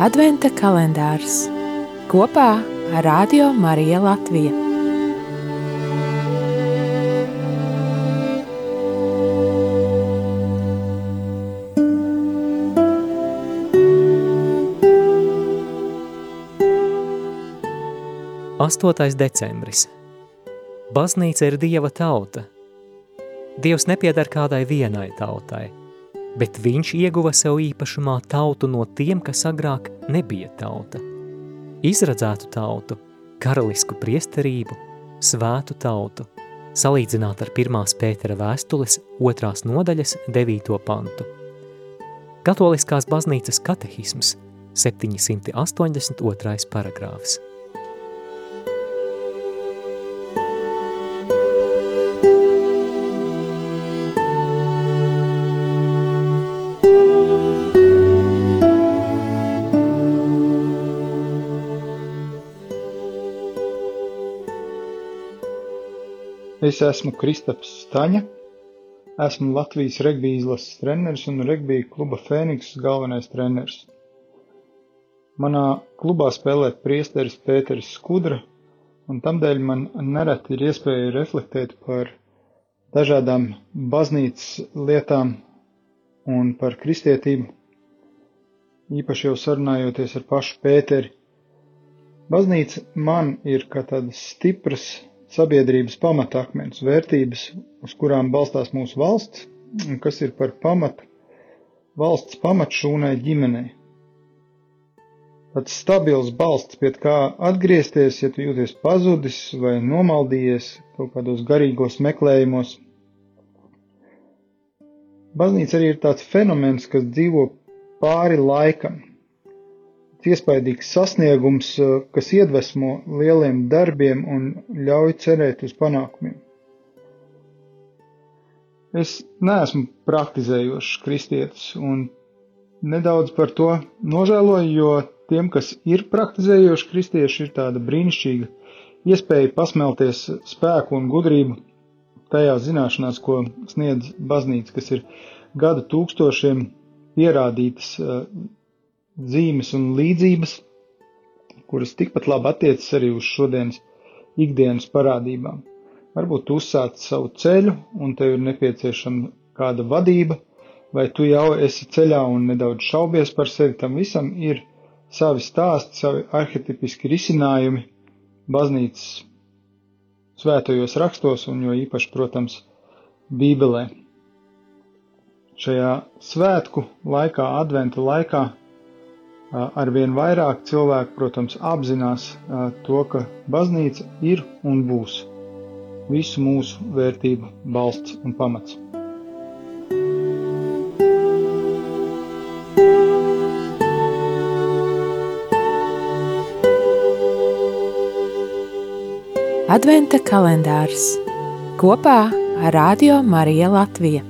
Adventa kalendārs kopā ar Radio Mariju Latviju. Astotais decembris. Baznīca ir Dieva tauta. Dievs nepiedar kādai vienai tautai, bet viņš ieguva sev īpašumā tautu no tiem, kas agrāk nebija tauta. Izradzētu tautu, karalisku priesterību, svētu tautu, salīdzināt ar pirmās Pētera vēstules otrās nodaļas devīto pantu. Katoliskās baznīcas katehisms 782. paragrāfs. Es esmu Kristaps Staņa, esmu Latvijas regbija izlases treneris un regbija kluba Fēniks galvenais treneris. Manā klubā spēlē priesteris Pēteris Skudra, un tamdēļ man nereti ir iespēja reflektēt par dažādām baznīcas lietām un par kristietību, īpaši jau sarunājoties ar pašu Pēteri. Baznīca man ir kā tādas stipras sabiedrības pamatakmens, vērtības, uz kurām balstās mūsu valsts, un kas ir par pamatu valsts pamatšūnai ģimenei. Tāds stabils balsts, pie kā atgriezties, ja tu jūties pazudis vai nomaldījies kaut kādos garīgos meklējumos. Baznīca arī ir tāds fenomens, kas dzīvo pāri laikam, iespaidīgs sasniegums, eh, kas iedvesmo lieliem darbiem un ļauj cerēt uz panākumiem. Es neesmu praktizējošs kristietis un nedaudz par to nožēloju, jo tiem, kas ir praktizējoši kristieši, ir tāda brīnišķīga iespēja pasmelties spēku un gudrību tajā zināšanās, ko sniedz baznīca, kas ir gadu tūkstošiem pierādītas eh, zīmes un līdzības, kuras tikpat labi attiecas arī uz šodienas ikdienas parādībām. Varbūt tu uzsāc savu ceļu un tev ir nepieciešama kāda vadība, vai tu jau esi ceļā un nedaudz šaubies par sevi, tam visam ir savi stāsti, savi arhetipiski risinājumi baznīcas svētajos rakstos un jo īpaši, protams, Bībelē. Šajā svētku laikā, adventa laikā, arvien vairāk cilvēku, protams, apzinās to, ka baznīca ir un būs visu mūsu vērtību balsts un pamats. Adventa kalendārs kopā ar Radio Mariju Latviju.